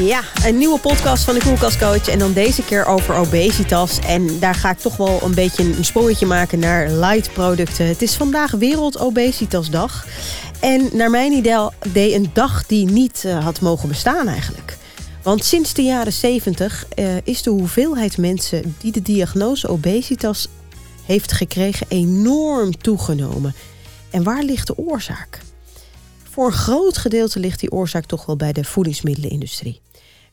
Ja, een nieuwe podcast van de Koelkastcoach. En dan deze keer over obesitas. En daar ga ik toch wel een beetje een sprongetje maken naar light producten. Het is vandaag Wereld Obesitasdag. En naar mijn idee een dag die niet eh, had mogen bestaan eigenlijk. Want sinds de jaren 70 eh, is de hoeveelheid mensen die de diagnose obesitas heeft gekregen enorm toegenomen. En waar ligt de oorzaak? Voor een groot gedeelte ligt die oorzaak toch wel bij de voedingsmiddelenindustrie.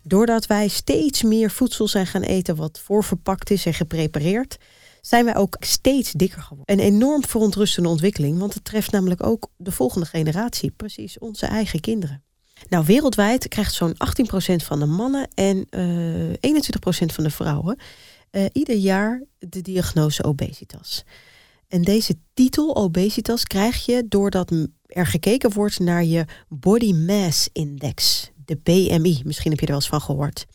Doordat wij steeds meer voedsel zijn gaan eten wat voorverpakt is en geprepareerd, zijn wij ook steeds dikker geworden. Een enorm verontrustende ontwikkeling, want het treft namelijk ook de volgende generatie, precies onze eigen kinderen. Nou, wereldwijd krijgt zo'n 18% van de mannen en eh 21% van de vrouwen eh, ieder jaar de diagnose obesitas. En deze titel obesitas krijg je doordat er gekeken wordt naar je Body Mass Index, de BMI. Misschien heb je er wel eens van gehoord.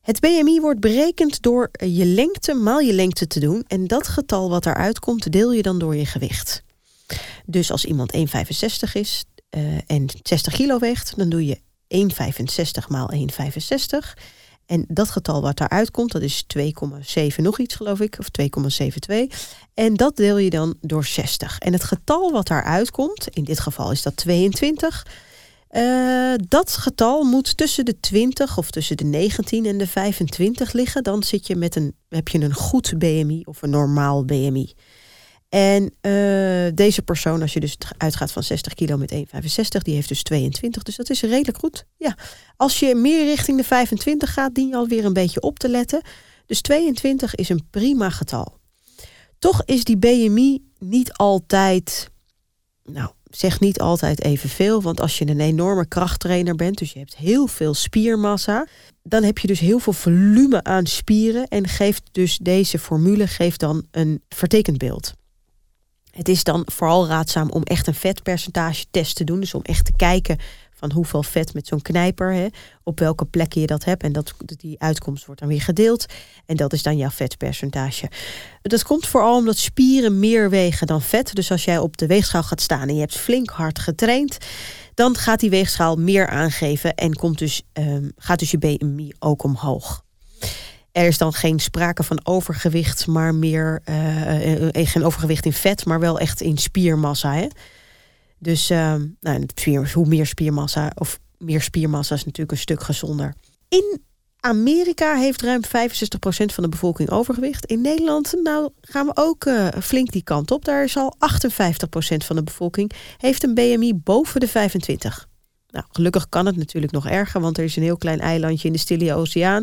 Het BMI wordt berekend door je lengte maal je lengte te doen. En dat getal wat eruit komt, deel je dan door je gewicht. Dus als iemand 1,65 is eh, en 60 kilo weegt, dan doe je 1,65 maal 1,65. En dat getal wat daaruit komt, dat is 2,7 nog iets geloof ik, of 2,72. En dat deel je dan door 60. En het getal wat daaruit komt, in dit geval is dat 22. eh, dat getal moet tussen de 20 of tussen de 19 en de 25 liggen. Dan zit je met een, heb je een goed BMI of een normaal BMI. En eh, deze persoon, als je dus uitgaat van 60 kilo met 1,65, die heeft dus 22. Dus dat is redelijk goed. Ja. Als je meer richting de 25 gaat, dien je alweer een beetje op te letten. Dus 22 is een prima getal. Toch is die BMI niet altijd, nou, zeg niet altijd evenveel. Want als je een enorme krachttrainer bent, dus je hebt heel veel spiermassa, dan heb je dus heel veel volume aan spieren. En geeft dus deze formule geeft dan een vertekend beeld. Het is dan vooral raadzaam om echt een vetpercentage test te doen. Dus om echt te kijken van hoeveel vet met zo'n knijper, hè, op welke plekken je dat hebt. En dat, die uitkomst wordt dan weer gedeeld. En dat is dan jouw vetpercentage. Dat komt vooral omdat spieren meer wegen dan vet. Dus als jij op de weegschaal gaat staan en je hebt flink hard getraind, dan gaat die weegschaal meer aangeven en komt dus, ehm, gaat dus je BMI ook omhoog. Er is dan geen sprake van overgewicht, maar meer eh, eh, geen overgewicht in vet, maar wel echt in spiermassa. Hè? Dus ehm, nou, hoe meer spiermassa of meer spiermassa is natuurlijk een stuk gezonder. In Amerika heeft ruim 65% van de bevolking overgewicht. In Nederland nou, gaan we ook eh, flink die kant op. Daar is al 58% van de bevolking heeft een BMI boven de 25. Nou, gelukkig kan het natuurlijk nog erger, want er is een heel klein eilandje in de Stille Oceaan.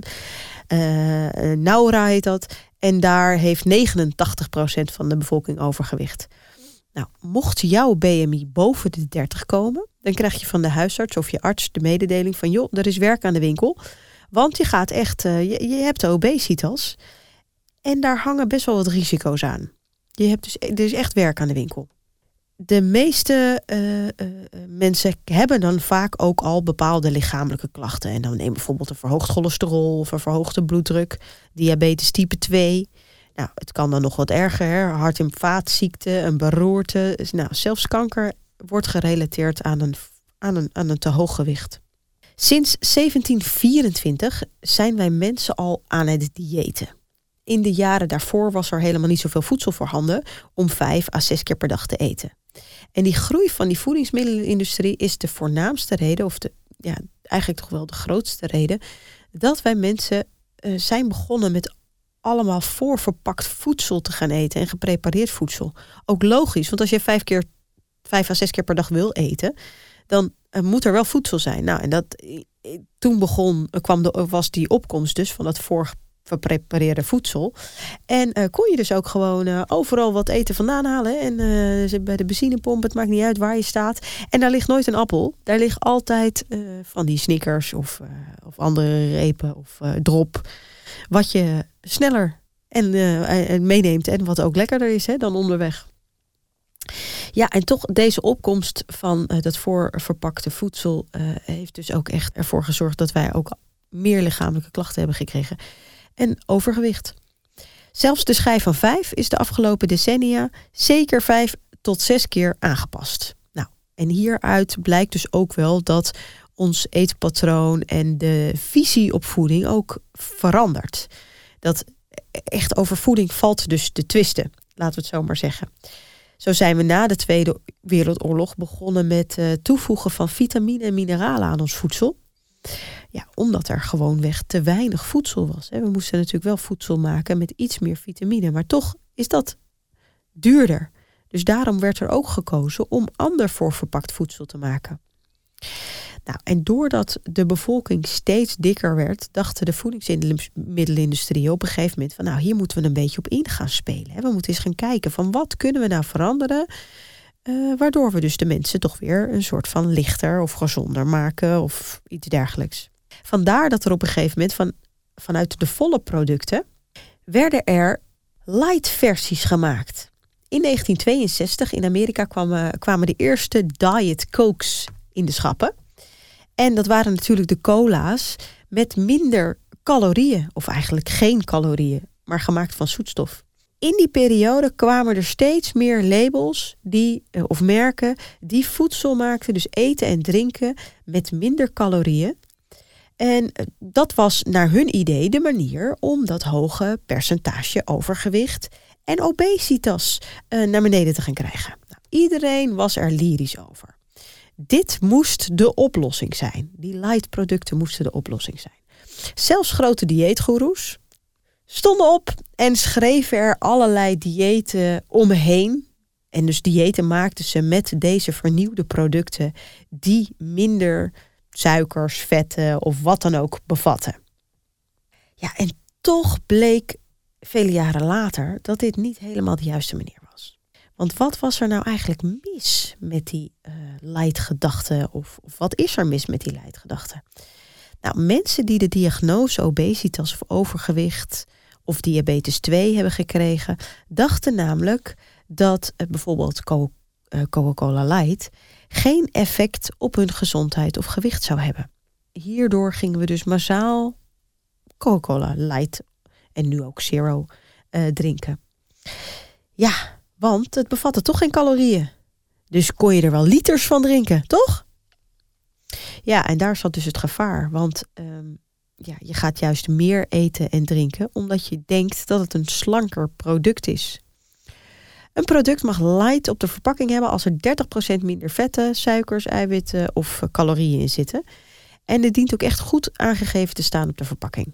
Eh, Naura heet dat. En daar heeft 89% van de bevolking overgewicht. Nou, mocht jouw BMI boven de 30 komen, dan krijg je van de huisarts of je arts de mededeling van joh, er is werk aan de winkel. Want je gaat echt, eh, je, je hebt obesitas. En daar hangen best wel wat risico's aan. Je hebt dus, er is echt werk aan de winkel. De meeste eh, eh, eh, mensen hebben dan vaak ook al bepaalde lichamelijke klachten. En dan neem bijvoorbeeld een verhoogd cholesterol of een verhoogde bloeddruk, diabetes type 2. Nou, het kan dan nog wat erger, hè? hart- en vaatziekte, een beroerte. Nou, zelfs kanker wordt gerelateerd aan een, aan een, aan een te hoog gewicht. Sinds 1724 zijn wij mensen al aan het diëten. In de jaren daarvoor was er helemaal niet zoveel voedsel voorhanden om vijf à zes keer per dag te eten. En die groei van die voedingsmiddelenindustrie is de voornaamste reden, of de, ja, eigenlijk toch wel de grootste reden, dat wij mensen eh, zijn begonnen met allemaal voorverpakt voedsel te gaan eten en geprepareerd voedsel. Ook logisch, want als je vijf keer, vijf à zes keer per dag wil eten, dan eh, moet er wel voedsel zijn. Nou, en dat eh, toen begon, kwam de, was die opkomst dus van dat voorgeprepareerde voedsel. En eh, kon je dus ook gewoon eh, overal wat eten vandaan halen. En eh, bij de benzinepomp, het maakt niet uit waar je staat. En daar ligt nooit een appel. Daar ligt altijd van die snickers of, of andere repen of drop. Wat je sneller en, en meeneemt en wat ook lekkerder is hè, dan onderweg. Ja, en toch deze opkomst van dat voorverpakte voedsel heeft dus ook echt ervoor gezorgd dat wij ook meer lichamelijke klachten hebben gekregen. En overgewicht. Zelfs de schijf van vijf is de afgelopen decennia zeker vijf tot zes keer aangepast. Nou, en hieruit blijkt dus ook wel dat ons eetpatroon en de visie op voeding ook verandert. Dat echt over voeding valt dus te twisten, laten we het zo maar zeggen. Zo zijn we na de Tweede Wereldoorlog begonnen met uh, toevoegen van vitamine en mineralen aan ons voedsel. Ja, omdat er gewoonweg te weinig voedsel was. We moesten natuurlijk wel voedsel maken met iets meer vitamine, maar toch is dat duurder. Dus daarom werd er ook gekozen om ander voorverpakt voedsel te maken. Nou, en doordat de bevolking steeds dikker werd, dachten de voedingsmiddelenindustrie op een gegeven moment van nou, hier moeten we een beetje op in gaan spelen. We moeten eens gaan kijken van wat kunnen we nou veranderen, uh, waardoor we dus de mensen toch weer een soort van lichter of gezonder maken of iets dergelijks. Vandaar dat er op een gegeven moment van, vanuit de volle producten werden er light versies gemaakt. In 1962 in Amerika kwamen, kwamen de eerste diet cokes in de schappen. En dat waren natuurlijk de cola's met minder calorieën, of eigenlijk geen calorieën, maar gemaakt van zoetstof. In die periode kwamen er steeds meer labels die, eh, of merken die voedsel maakten, dus eten en drinken met minder calorieën. En eh, dat was naar hun idee de manier om dat hoge percentage overgewicht en obesitas uh, naar beneden te gaan krijgen. Nou, iedereen was er lyrisch over. Dit moest de oplossing zijn. Die light producten moesten de oplossing zijn. Zelfs grote dieetgoeroes stonden op en schreven er allerlei diëten omheen. En dus diëten maakten ze met deze vernieuwde producten die minder suikers, vetten of wat dan ook bevatten. Ja, en toch bleek vele jaren later dat dit niet helemaal de juiste manier was. Want wat was er nou eigenlijk mis met die uh, leidgedachten? Of, of wat is er mis met die leidgedachten? Nou, mensen die de diagnose obesitas of overgewicht of diabetes 2 hebben gekregen, dachten namelijk dat uh, bijvoorbeeld eh, Coca-Cola Light geen effect op hun gezondheid of gewicht zou hebben. Hierdoor gingen we dus massaal Coca-Cola Light en nu ook Zero uh, drinken. Ja, want het bevatte toch geen calorieën. Dus kon je er wel liters van drinken, toch? Ja, en daar zat dus het gevaar. Want um, ja, je gaat juist meer eten en drinken omdat je denkt dat het een slanker product is. Een product mag light op de verpakking hebben als er 30% minder vetten, suikers, eiwitten of calorieën in zitten. En het dient ook echt goed aangegeven te staan op de verpakking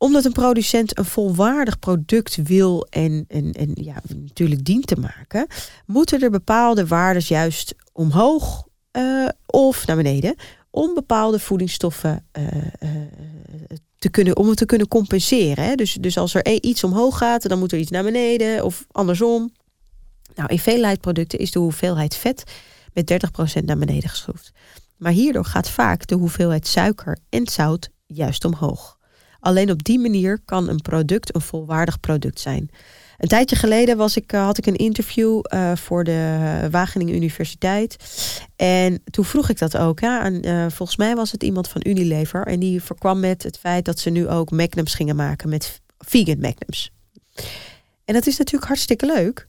omdat een producent een volwaardig product wil en, en, en ja, natuurlijk dient te maken, moeten er bepaalde waarden juist omhoog uh, of naar beneden om bepaalde voedingsstoffen uh, uh, te kunnen, om het te kunnen compenseren. Hè? Dus, dus als er e- iets omhoog gaat, dan moet er iets naar beneden of andersom. Nou, in veel leidproducten is de hoeveelheid vet met 30% naar beneden geschroefd. Maar hierdoor gaat vaak de hoeveelheid suiker en zout juist omhoog. Alleen op die manier kan een product een volwaardig product zijn. Een tijdje geleden was ik, uh, had ik een interview uh, voor de Wageningen Universiteit. En toen vroeg ik dat ook. Ja, en, uh, volgens mij was het iemand van Unilever. En die verkwam met het feit dat ze nu ook magnums gingen maken met vegan magnums. En dat is natuurlijk hartstikke leuk.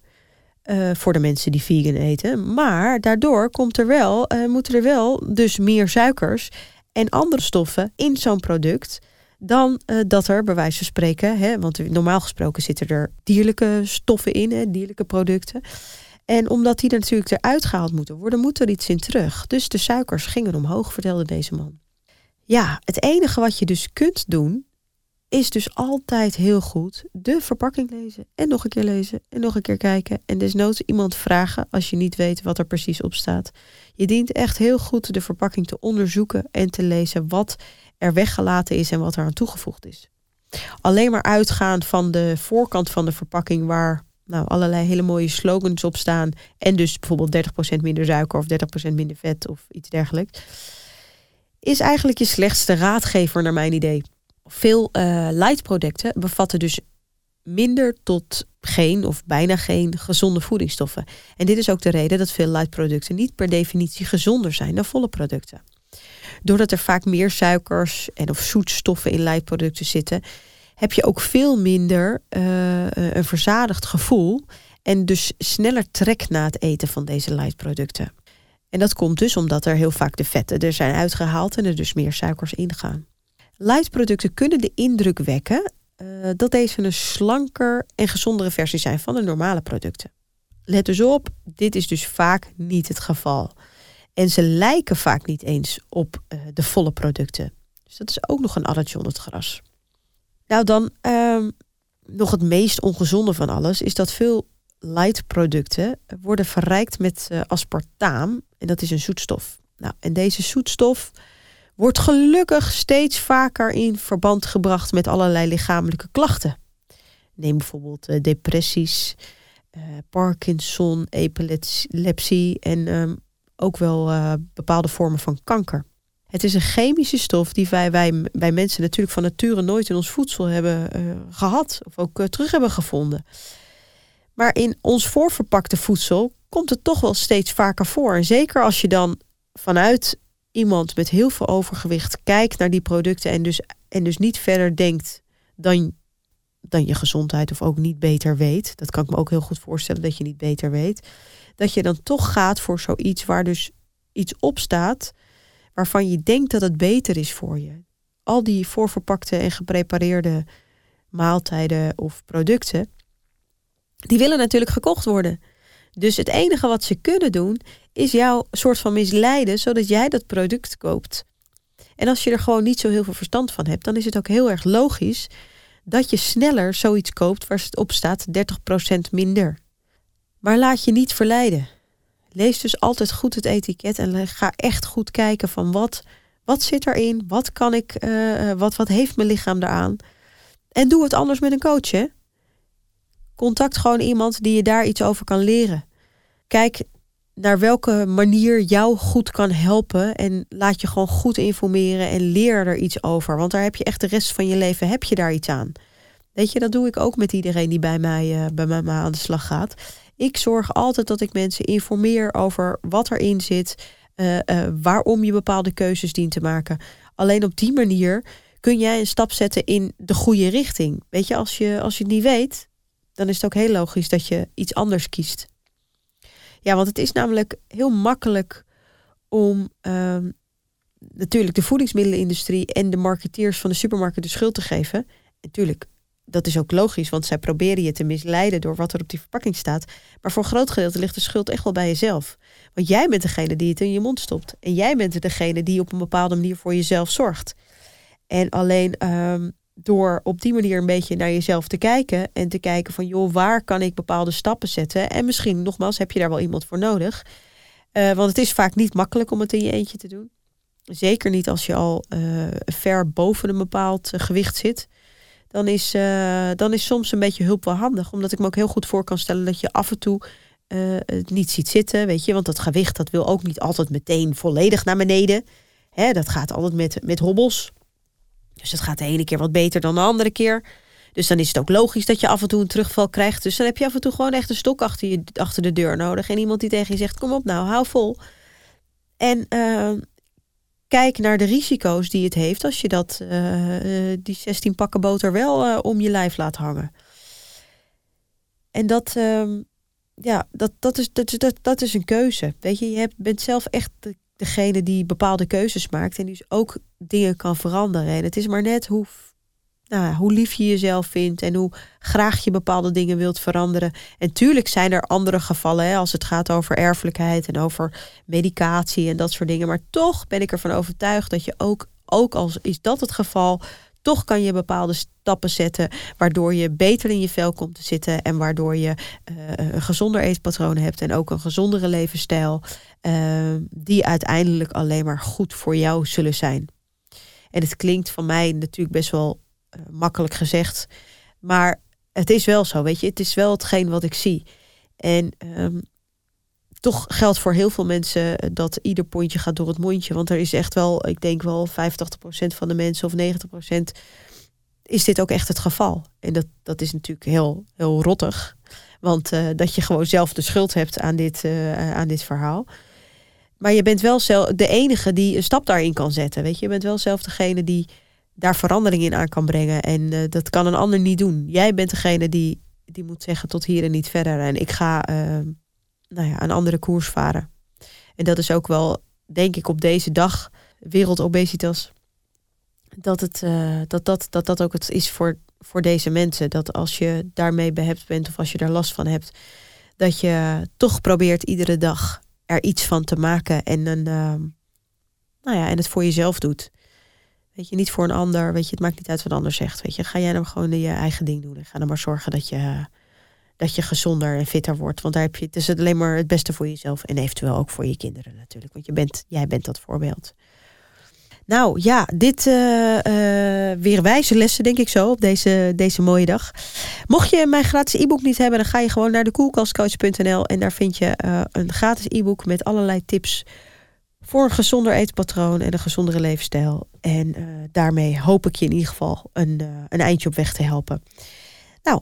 voor de mensen die vegan eten. Maar daardoor komt er wel, moeten er wel dus meer suikers en andere stoffen in zo'n product dan uh, dat er, bij wijze van spreken, hè, want normaal gesproken zitten er dierlijke stoffen in, hè, dierlijke producten. En omdat die er natuurlijk eruit gehaald moeten worden, moet er iets in terug. Dus de suikers gingen omhoog, vertelde deze man. Ja, het enige wat je dus kunt doen, is dus altijd heel goed de verpakking lezen en nog een keer lezen en nog een keer kijken en desnoods iemand vragen als je niet weet wat er precies op staat. Je dient echt heel goed de verpakking te onderzoeken en te lezen wat er weggelaten is en wat er aan toegevoegd is. Alleen maar uitgaan van de voorkant van de verpakking waar nou, allerlei hele mooie slogans op staan en dus bijvoorbeeld 30% minder suiker of 30% minder vet of iets dergelijks, is eigenlijk je slechtste raadgever naar mijn idee. Veel uh, bevatten dus minder tot geen of bijna geen gezonde voedingsstoffen. En dit is ook de reden dat veel light producten niet per definitie gezonder zijn dan volle producten. Doordat er vaak meer suikers en of zoetstoffen in leidproducten zitten, heb je ook veel minder uh, een verzadigd gevoel. En dus sneller trekt na het eten van deze light producten. En dat komt dus omdat er heel vaak de vetten er zijn uitgehaald en er dus meer suikers ingaan. Light producten kunnen de indruk wekken uh, dat deze een slanker en gezondere versie zijn van de normale producten. Let dus op, dit is dus vaak niet het geval. En ze lijken vaak niet eens op uh, de volle producten. Dus dat is ook nog een addertje onder het gras. Nou, dan uh, nog het meest ongezonde van alles is dat veel light producten worden verrijkt met uh, aspartaam. En dat is een zoetstof. Nou, en deze zoetstof wordt gelukkig steeds vaker in verband gebracht met allerlei lichamelijke klachten. Neem bijvoorbeeld uh, depressies, uh, Parkinson, epilepsie en um, ook wel uh, bepaalde vormen van kanker. Het is een chemische stof die wij, wij bij mensen natuurlijk van nature nooit in ons voedsel hebben gehad of ook terug hebben gevonden. Maar in ons voorverpakte voedsel komt het toch wel steeds vaker voor. En zeker als je dan vanuit iemand met heel veel overgewicht kijkt naar die producten en dus, en dus niet verder denkt dan, dan je gezondheid of ook niet beter weet. Dat kan ik me ook heel goed voorstellen dat je niet beter weet. Dat je dan toch gaat voor zoiets waar dus iets op staat waarvan je denkt dat het beter is voor je. Al die voorverpakte en geprepareerde maaltijden of producten, die willen natuurlijk gekocht worden. Dus het enige wat ze kunnen doen, is jou soort van misleiden, zodat jij dat product koopt. En als je er gewoon niet zo heel veel verstand van hebt, dan is het ook heel erg logisch dat je sneller zoiets koopt waar het op staat 30% minder. Maar laat je niet verleiden. Lees dus altijd goed het etiket en ga echt goed kijken van wat, wat zit erin, wat kan ik, uh, wat, wat heeft mijn lichaam eraan. En doe het anders met een coach. Hè? Contact gewoon iemand die je daar iets over kan leren. Kijk naar welke manier jou goed kan helpen en laat je gewoon goed informeren en leer er iets over. Want daar heb je echt de rest van je leven heb je daar iets aan. Weet je, dat doe ik ook met iedereen die bij mij, uh, bij mij aan de slag gaat. Ik zorg altijd dat ik mensen informeer over wat erin zit, uh, uh, waarom je bepaalde keuzes dient te maken. Alleen op die manier kun jij een stap zetten in de goede richting. Weet je, als je, als je het niet weet, dan is het ook heel logisch dat je iets anders kiest. Ja, want het is namelijk heel makkelijk om um, natuurlijk de voedingsmiddelenindustrie en de marketeers van de supermarkten de schuld te geven. Natuurlijk, dat is ook logisch, want zij proberen je te misleiden door wat er op die verpakking staat. Maar voor een groot gedeelte ligt de schuld echt wel bij jezelf. Want jij bent degene die het in je mond stopt. En jij bent degene die op een bepaalde manier voor jezelf zorgt. En alleen um, door op die manier een beetje naar jezelf te kijken en te kijken van joh, waar kan ik bepaalde stappen zetten? En misschien nogmaals heb je daar wel iemand voor nodig. Uh, want het is vaak niet makkelijk om het in je eentje te doen. Zeker niet als je al uh, ver boven een bepaald uh, gewicht zit. Dan is, dan is soms een beetje hulp wel handig. Omdat ik me ook heel goed voor kan stellen dat je af en toe het niet ziet zitten. Weet je, want dat gewicht dat wil ook niet altijd meteen volledig naar beneden. Hè, dat gaat altijd met, met hobbels. Dus het gaat de ene keer wat beter dan de andere keer. Dus dan is het ook logisch dat je af en toe een terugval krijgt. Dus dan heb je af en toe gewoon echt een stok achter, je, achter de deur nodig. En iemand die tegen je zegt: Kom op nou, hou vol. En uh, kijk naar de risico's die het heeft als je dat, uh, die 16 pakken boter wel uh, om je lijf laat hangen. En dat, ehm, ja, dat, dat, is, dat, dat, dat is een keuze. Weet je, je hebt, bent zelf echt degene die bepaalde keuzes maakt en dus ook dingen kan veranderen. En het is maar net hoe, nou, hoe lief je jezelf vindt en hoe graag je bepaalde dingen wilt veranderen. En tuurlijk zijn er andere gevallen hè, als het gaat over erfelijkheid en over medicatie en dat soort dingen. Maar toch ben ik ervan overtuigd dat je ook, ook als is dat het geval, toch kan je bepaalde stappen zetten waardoor je beter in je vel komt te zitten en waardoor je uh, een gezonder eetpatroon hebt en ook een gezondere levensstijl, uh, die uiteindelijk alleen maar goed voor jou zullen zijn. En het klinkt van mij natuurlijk best wel uh, makkelijk gezegd, maar het is wel zo, weet je, het is wel hetgeen wat ik zie. En um, toch geldt voor heel veel mensen dat ieder pondje gaat door het mondje. Want er is echt wel, ik denk wel 85% van de mensen of 90% is dit ook echt het geval. En dat, dat is natuurlijk heel, heel rottig. Want uh, dat je gewoon zelf de schuld hebt aan dit, uh, aan dit verhaal. Maar je bent wel zelf de enige die een stap daarin kan zetten. Weet je, je bent wel zelf degene die daar verandering in aan kan brengen. En dat kan een ander niet doen. Jij bent degene die die moet zeggen tot hier en niet verder. En ik ga ehm, nou ja, een andere koers varen. En dat is ook wel, denk ik, op deze dag, wereldobesitas, dat, het, eh, dat, dat, dat dat ook het is voor, voor deze mensen. Dat als je daarmee behept bent of als je daar last van hebt, dat je toch probeert iedere dag er iets van te maken en, een, ehm, nou ja, en het voor jezelf doet. Weet je, niet voor een ander. Weet je, het maakt niet uit wat een ander zegt. Weet je, ga jij dan gewoon je eigen ding doen. En ga dan maar zorgen dat je, dat je gezonder en fitter wordt. Want daar heb je, het is alleen maar het beste voor jezelf. En eventueel ook voor je kinderen natuurlijk. Want je bent, jij bent dat voorbeeld. Nou ja, dit uh, uh, weer wijze lessen, denk ik zo, op deze, deze mooie dag. Mocht je mijn gratis e-book niet hebben, dan ga je gewoon naar de koelkastcoach.nl en daar vind je uh, een gratis e-book met allerlei tips voor een gezonder eetpatroon en een gezondere levensstijl. En daarmee hoop ik je in ieder geval een, een eindje op weg te helpen. Nou,